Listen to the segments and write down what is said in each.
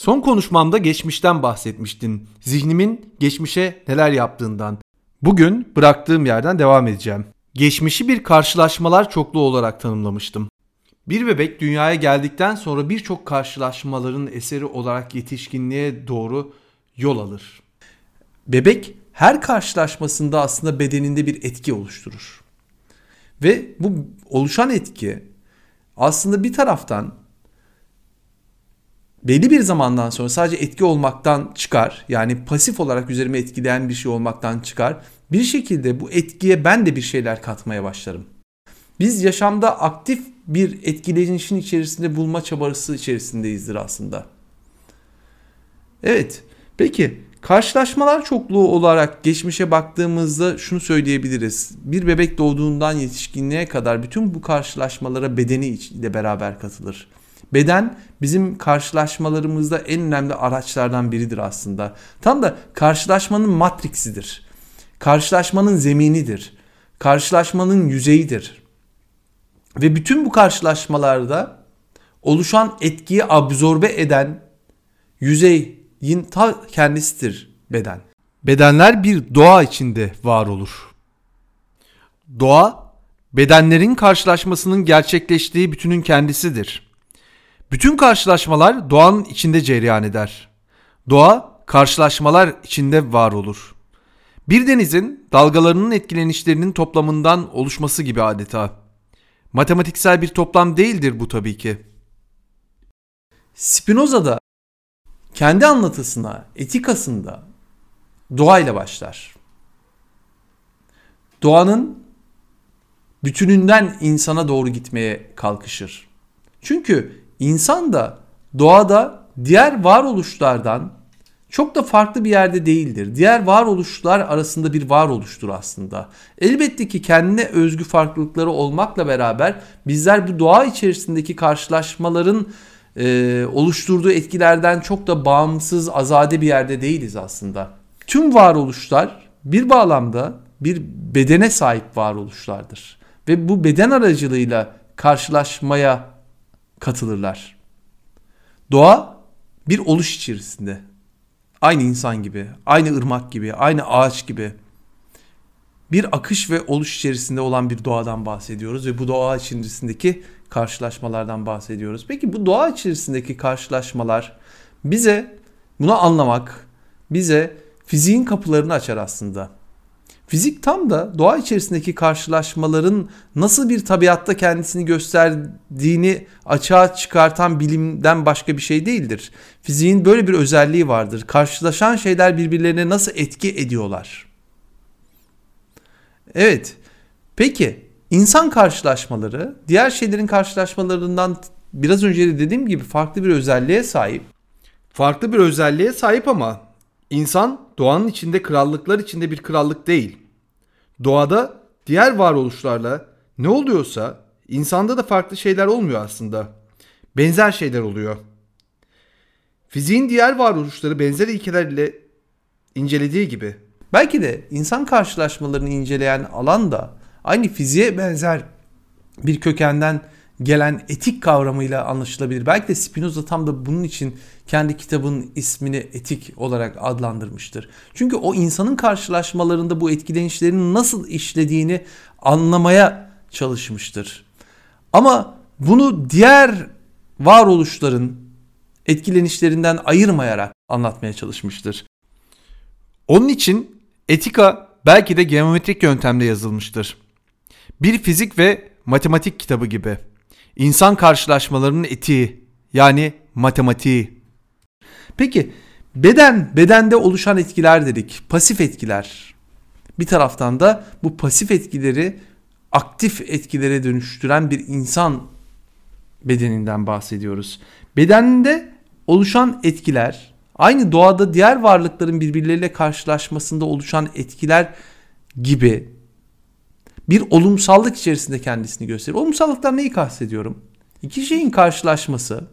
Son konuşmamda geçmişten bahsetmiştin. Zihnimin geçmişe neler yaptığından. Bugün bıraktığım yerden devam edeceğim. Geçmişi bir karşılaşmalar çokluğu olarak tanımlamıştım. Bir bebek dünyaya geldikten sonra birçok karşılaşmaların eseri olarak yetişkinliğe doğru yol alır. Bebek her karşılaşmasında aslında bedeninde bir etki oluşturur. Ve bu oluşan etki aslında bir taraftan belli bir zamandan sonra sadece etki olmaktan çıkar. Yani pasif olarak üzerime etkileyen bir şey olmaktan çıkar. Bir şekilde bu etkiye ben de bir şeyler katmaya başlarım. Biz yaşamda aktif bir etkileyicinin içerisinde bulma çabası içerisindeyizdir aslında. Evet. Peki karşılaşmalar çokluğu olarak geçmişe baktığımızda şunu söyleyebiliriz. Bir bebek doğduğundan yetişkinliğe kadar bütün bu karşılaşmalara bedeni ile beraber katılır. Beden bizim karşılaşmalarımızda en önemli araçlardan biridir aslında. Tam da karşılaşmanın matriksidir. Karşılaşmanın zeminidir. Karşılaşmanın yüzeyidir. Ve bütün bu karşılaşmalarda oluşan etkiyi absorbe eden yüzeyin ta kendisidir beden. Bedenler bir doğa içinde var olur. Doğa bedenlerin karşılaşmasının gerçekleştiği bütünün kendisidir. Bütün karşılaşmalar doğanın içinde cereyan eder. Doğa karşılaşmalar içinde var olur. Bir denizin dalgalarının etkilenişlerinin toplamından oluşması gibi adeta. Matematiksel bir toplam değildir bu tabii ki. Spinoza da kendi anlatısına, etikasında doğayla başlar. Doğanın bütününden insana doğru gitmeye kalkışır. Çünkü insan da doğada diğer varoluşlardan çok da farklı bir yerde değildir. Diğer varoluşlar arasında bir varoluştur aslında. Elbette ki kendine özgü farklılıkları olmakla beraber bizler bu doğa içerisindeki karşılaşmaların e, oluşturduğu etkilerden çok da bağımsız, azade bir yerde değiliz aslında. Tüm varoluşlar bir bağlamda bir bedene sahip varoluşlardır. Ve bu beden aracılığıyla karşılaşmaya katılırlar. Doğa bir oluş içerisinde. Aynı insan gibi, aynı ırmak gibi, aynı ağaç gibi bir akış ve oluş içerisinde olan bir doğadan bahsediyoruz ve bu doğa içerisindeki karşılaşmalardan bahsediyoruz. Peki bu doğa içerisindeki karşılaşmalar bize bunu anlamak, bize fiziğin kapılarını açar aslında. Fizik tam da doğa içerisindeki karşılaşmaların nasıl bir tabiatta kendisini gösterdiğini açığa çıkartan bilimden başka bir şey değildir. Fiziğin böyle bir özelliği vardır. Karşılaşan şeyler birbirlerine nasıl etki ediyorlar? Evet. Peki insan karşılaşmaları diğer şeylerin karşılaşmalarından biraz önce de dediğim gibi farklı bir özelliğe sahip. Farklı bir özelliğe sahip ama insan doğanın içinde krallıklar içinde bir krallık değil. Doğada diğer varoluşlarla ne oluyorsa insanda da farklı şeyler olmuyor aslında. Benzer şeyler oluyor. Fiziğin diğer varoluşları benzer ilkelerle incelediği gibi. Belki de insan karşılaşmalarını inceleyen alan da aynı fiziğe benzer bir kökenden gelen etik kavramıyla anlaşılabilir. Belki de Spinoza tam da bunun için kendi kitabın ismini etik olarak adlandırmıştır. Çünkü o insanın karşılaşmalarında bu etkilenişlerin nasıl işlediğini anlamaya çalışmıştır. Ama bunu diğer varoluşların etkilenişlerinden ayırmayarak anlatmaya çalışmıştır. Onun için etika belki de geometrik yöntemde yazılmıştır. Bir fizik ve matematik kitabı gibi. İnsan karşılaşmalarının etiği yani matematiği. Peki beden, bedende oluşan etkiler dedik. Pasif etkiler. Bir taraftan da bu pasif etkileri aktif etkilere dönüştüren bir insan bedeninden bahsediyoruz. Bedende oluşan etkiler aynı doğada diğer varlıkların birbirleriyle karşılaşmasında oluşan etkiler gibi bir olumsallık içerisinde kendisini gösterir. Olumsallıktan neyi kastediyorum? İki şeyin karşılaşması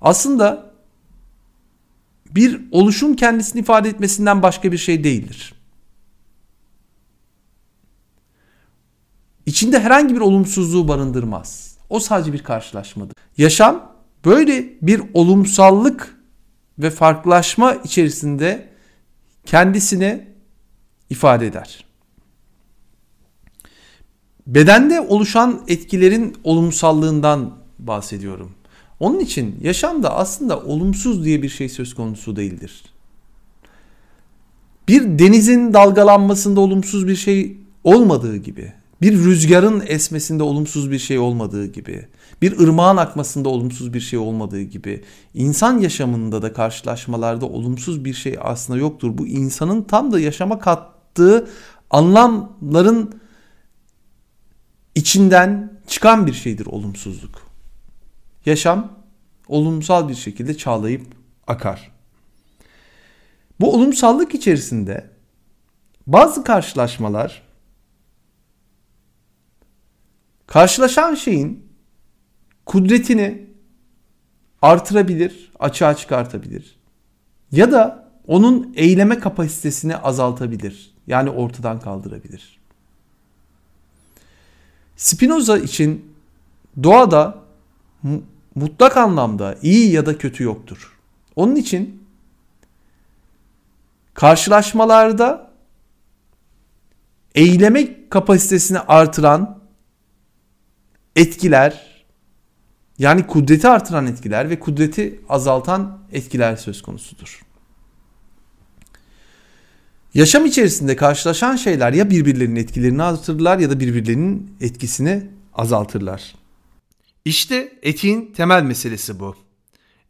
aslında bir oluşum kendisini ifade etmesinden başka bir şey değildir. İçinde herhangi bir olumsuzluğu barındırmaz. O sadece bir karşılaşmadır. Yaşam böyle bir olumsallık ve farklılaşma içerisinde kendisini ifade eder. Bedende oluşan etkilerin olumsallığından bahsediyorum. Onun için yaşamda aslında olumsuz diye bir şey söz konusu değildir. Bir denizin dalgalanmasında olumsuz bir şey olmadığı gibi, bir rüzgarın esmesinde olumsuz bir şey olmadığı gibi, bir ırmağın akmasında olumsuz bir şey olmadığı gibi, insan yaşamında da karşılaşmalarda olumsuz bir şey aslında yoktur. Bu insanın tam da yaşama kattığı anlamların içinden çıkan bir şeydir olumsuzluk. Yaşam olumsal bir şekilde çağlayıp akar. Bu olumsallık içerisinde bazı karşılaşmalar karşılaşan şeyin kudretini artırabilir, açığa çıkartabilir. Ya da onun eyleme kapasitesini azaltabilir. Yani ortadan kaldırabilir. Spinoza için doğada mutlak anlamda iyi ya da kötü yoktur. Onun için karşılaşmalarda eyleme kapasitesini artıran etkiler yani kudreti artıran etkiler ve kudreti azaltan etkiler söz konusudur. Yaşam içerisinde karşılaşan şeyler ya birbirlerinin etkilerini artırırlar ya da birbirlerinin etkisini azaltırlar. İşte etiğin temel meselesi bu.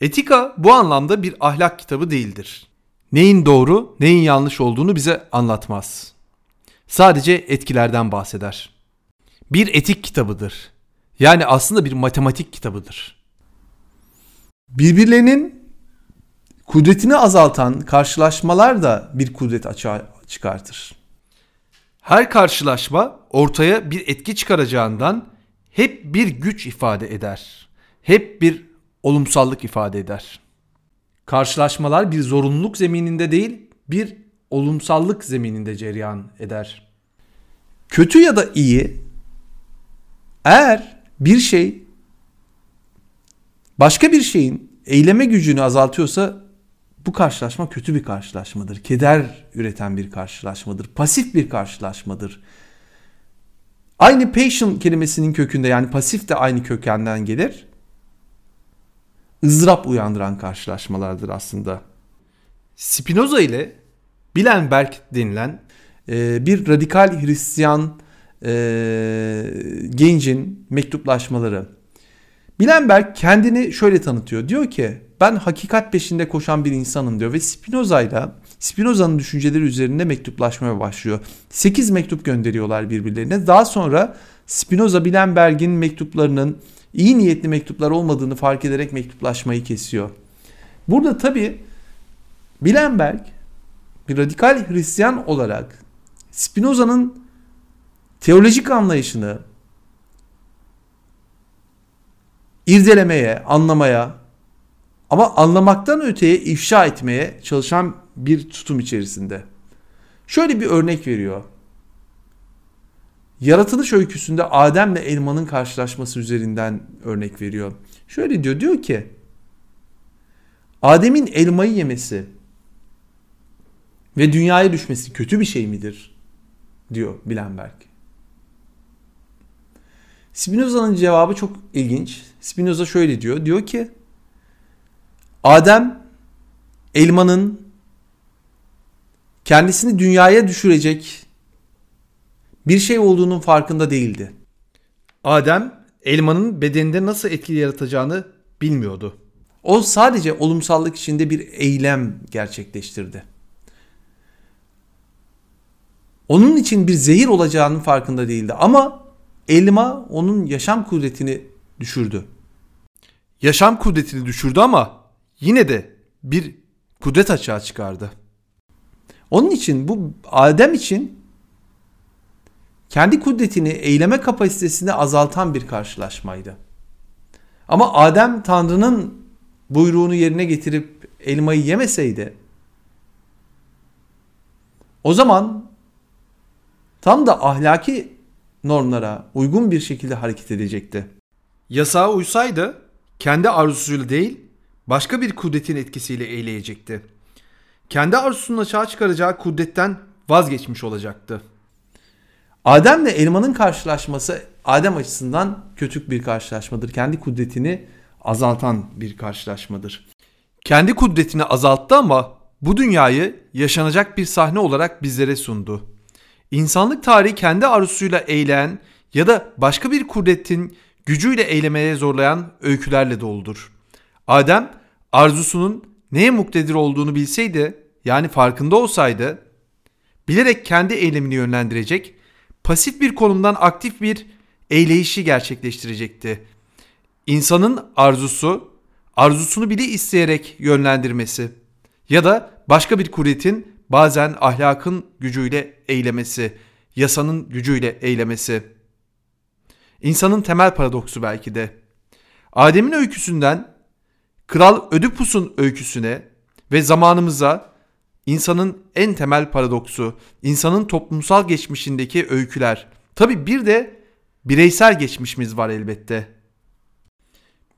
Etika bu anlamda bir ahlak kitabı değildir. Neyin doğru, neyin yanlış olduğunu bize anlatmaz. Sadece etkilerden bahseder. Bir etik kitabıdır. Yani aslında bir matematik kitabıdır. Birbirlerinin kudretini azaltan karşılaşmalar da bir kudret açığa çıkartır. Her karşılaşma ortaya bir etki çıkaracağından hep bir güç ifade eder. Hep bir olumsallık ifade eder. Karşılaşmalar bir zorunluluk zemininde değil, bir olumsallık zemininde cereyan eder. Kötü ya da iyi eğer bir şey başka bir şeyin eyleme gücünü azaltıyorsa bu karşılaşma kötü bir karşılaşmadır. Keder üreten bir karşılaşmadır. Pasif bir karşılaşmadır. Aynı patient kelimesinin kökünde yani pasif de aynı kökenden gelir. ızdırap uyandıran karşılaşmalardır aslında. Spinoza ile Bilenberg denilen e, bir radikal Hristiyan e, gencin mektuplaşmaları. Bilenberg kendini şöyle tanıtıyor. Diyor ki ben hakikat peşinde koşan bir insanım diyor ve Spinoza ile Spinoza'nın düşünceleri üzerinde mektuplaşmaya başlıyor. 8 mektup gönderiyorlar birbirlerine. Daha sonra Spinoza Bilenberg'in mektuplarının iyi niyetli mektuplar olmadığını fark ederek mektuplaşmayı kesiyor. Burada tabi Bilenberg bir radikal Hristiyan olarak Spinoza'nın teolojik anlayışını irdelemeye, anlamaya ama anlamaktan öteye ifşa etmeye çalışan bir tutum içerisinde. Şöyle bir örnek veriyor. Yaratılış öyküsünde Adem'le elmanın karşılaşması üzerinden örnek veriyor. Şöyle diyor, diyor ki Adem'in elmayı yemesi ve dünyaya düşmesi kötü bir şey midir? diyor Bilenberg. Spinoza'nın cevabı çok ilginç. Spinoza şöyle diyor. Diyor ki Adem elmanın kendisini dünyaya düşürecek bir şey olduğunun farkında değildi. Adem elmanın bedeninde nasıl etki yaratacağını bilmiyordu. O sadece olumsallık içinde bir eylem gerçekleştirdi. Onun için bir zehir olacağının farkında değildi ama elma onun yaşam kudretini düşürdü. Yaşam kudretini düşürdü ama yine de bir kudret açığa çıkardı. Onun için bu Adem için kendi kudretini eyleme kapasitesini azaltan bir karşılaşmaydı. Ama Adem Tanrı'nın buyruğunu yerine getirip elmayı yemeseydi o zaman tam da ahlaki normlara uygun bir şekilde hareket edecekti. Yasağa uysaydı kendi arzusuyla değil, başka bir kudretin etkisiyle eyleyecekti. Kendi arzusunun açığa çıkaracağı kudretten vazgeçmiş olacaktı. Adem'le elmanın karşılaşması Adem açısından kötü bir karşılaşmadır. Kendi kudretini azaltan bir karşılaşmadır. Kendi kudretini azalttı ama bu dünyayı yaşanacak bir sahne olarak bizlere sundu. İnsanlık tarihi kendi arzusuyla eğleyen ya da başka bir kudretin gücüyle eylemeye zorlayan öykülerle doludur. Adem arzusunun neye muktedir olduğunu bilseydi, yani farkında olsaydı, bilerek kendi eylemini yönlendirecek, pasif bir konumdan aktif bir eyleyişi gerçekleştirecekti. İnsanın arzusu, arzusunu bile isteyerek yönlendirmesi ya da başka bir kuvvetin bazen ahlakın gücüyle eylemesi, yasanın gücüyle eylemesi. İnsanın temel paradoksu belki de. Adem'in öyküsünden Kral Ödipus'un öyküsüne ve zamanımıza insanın en temel paradoksu, insanın toplumsal geçmişindeki öyküler. Tabi bir de bireysel geçmişimiz var elbette.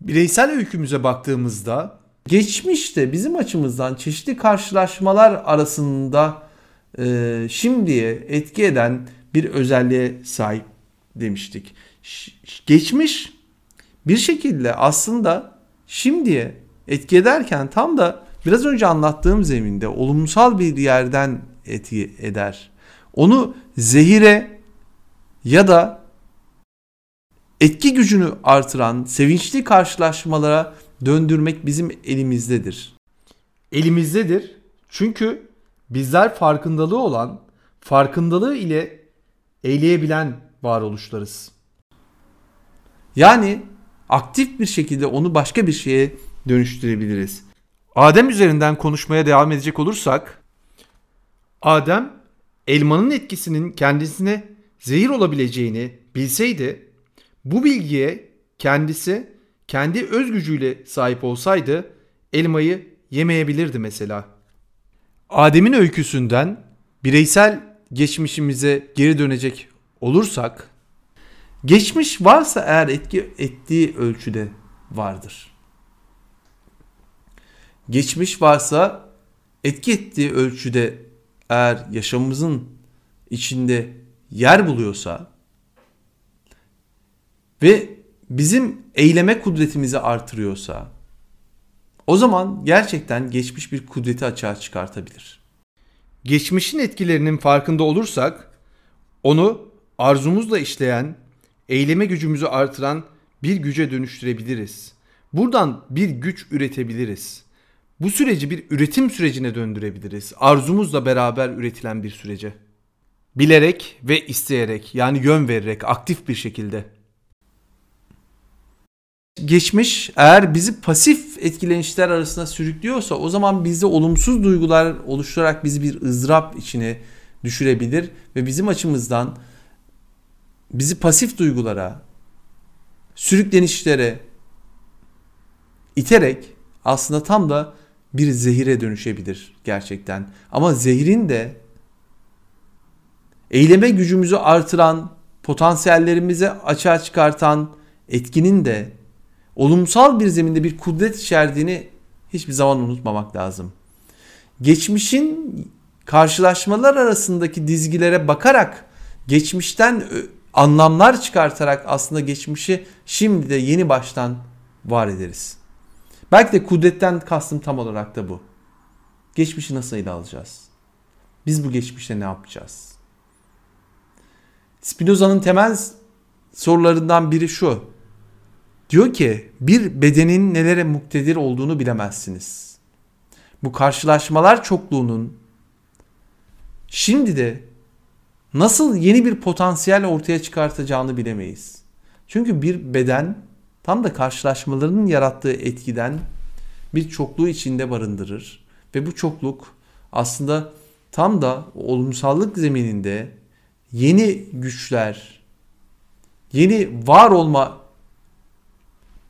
Bireysel öykümüze baktığımızda geçmişte bizim açımızdan çeşitli karşılaşmalar arasında e, şimdiye etki eden bir özelliğe sahip demiştik. Geçmiş bir şekilde aslında şimdiye etki ederken tam da biraz önce anlattığım zeminde olumsal bir yerden etki eder. Onu zehire ya da etki gücünü artıran sevinçli karşılaşmalara döndürmek bizim elimizdedir. Elimizdedir çünkü bizler farkındalığı olan, farkındalığı ile eyleyebilen varoluşlarız. Yani aktif bir şekilde onu başka bir şeye dönüştürebiliriz. Adem üzerinden konuşmaya devam edecek olursak, Adem elmanın etkisinin kendisine zehir olabileceğini bilseydi, bu bilgiye kendisi kendi öz gücüyle sahip olsaydı elmayı yemeyebilirdi mesela. Adem'in öyküsünden bireysel geçmişimize geri dönecek olursak, geçmiş varsa eğer etki ettiği ölçüde vardır. Geçmiş varsa etki ettiği ölçüde eğer yaşamımızın içinde yer buluyorsa ve bizim eyleme kudretimizi artırıyorsa o zaman gerçekten geçmiş bir kudreti açığa çıkartabilir. Geçmişin etkilerinin farkında olursak onu arzumuzla işleyen, eyleme gücümüzü artıran bir güce dönüştürebiliriz. Buradan bir güç üretebiliriz. Bu süreci bir üretim sürecine döndürebiliriz. Arzumuzla beraber üretilen bir sürece. Bilerek ve isteyerek yani yön vererek aktif bir şekilde. Geçmiş eğer bizi pasif etkilenişler arasında sürüklüyorsa o zaman bizde olumsuz duygular oluşturarak bizi bir ızdırap içine düşürebilir ve bizim açımızdan bizi pasif duygulara, sürüklenişlere iterek aslında tam da bir zehire dönüşebilir gerçekten. Ama zehrin de eyleme gücümüzü artıran, potansiyellerimizi açığa çıkartan etkinin de olumsal bir zeminde bir kudret içerdiğini hiçbir zaman unutmamak lazım. Geçmişin karşılaşmalar arasındaki dizgilere bakarak geçmişten anlamlar çıkartarak aslında geçmişi şimdi de yeni baştan var ederiz. Belki de kudretten kastım tam olarak da bu. Geçmişi nasıl ele alacağız? Biz bu geçmişte ne yapacağız? Spinoza'nın temel sorularından biri şu. Diyor ki bir bedenin nelere muktedir olduğunu bilemezsiniz. Bu karşılaşmalar çokluğunun şimdi de nasıl yeni bir potansiyel ortaya çıkartacağını bilemeyiz. Çünkü bir beden tam da karşılaşmaların yarattığı etkiden bir çokluğu içinde barındırır. Ve bu çokluk aslında tam da olumsallık zemininde yeni güçler, yeni var olma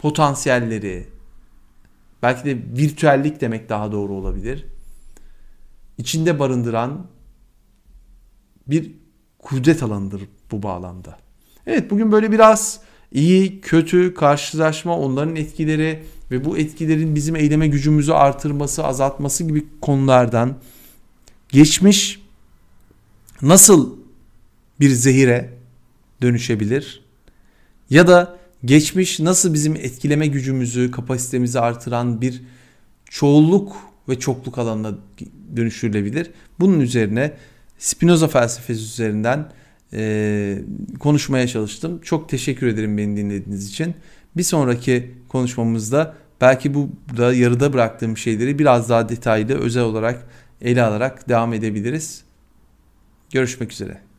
potansiyelleri, belki de virtüellik demek daha doğru olabilir. içinde barındıran bir kudret alanıdır bu bağlamda. Evet bugün böyle biraz iyi, kötü, karşılaşma, onların etkileri ve bu etkilerin bizim eyleme gücümüzü artırması, azaltması gibi konulardan geçmiş nasıl bir zehire dönüşebilir? Ya da geçmiş nasıl bizim etkileme gücümüzü, kapasitemizi artıran bir çoğulluk ve çokluk alanına dönüştürülebilir? Bunun üzerine Spinoza felsefesi üzerinden e, konuşmaya çalıştım. Çok teşekkür ederim beni dinlediğiniz için. Bir sonraki konuşmamızda belki bu da yarıda bıraktığım şeyleri biraz daha detaylı özel olarak ele alarak devam edebiliriz. Görüşmek üzere.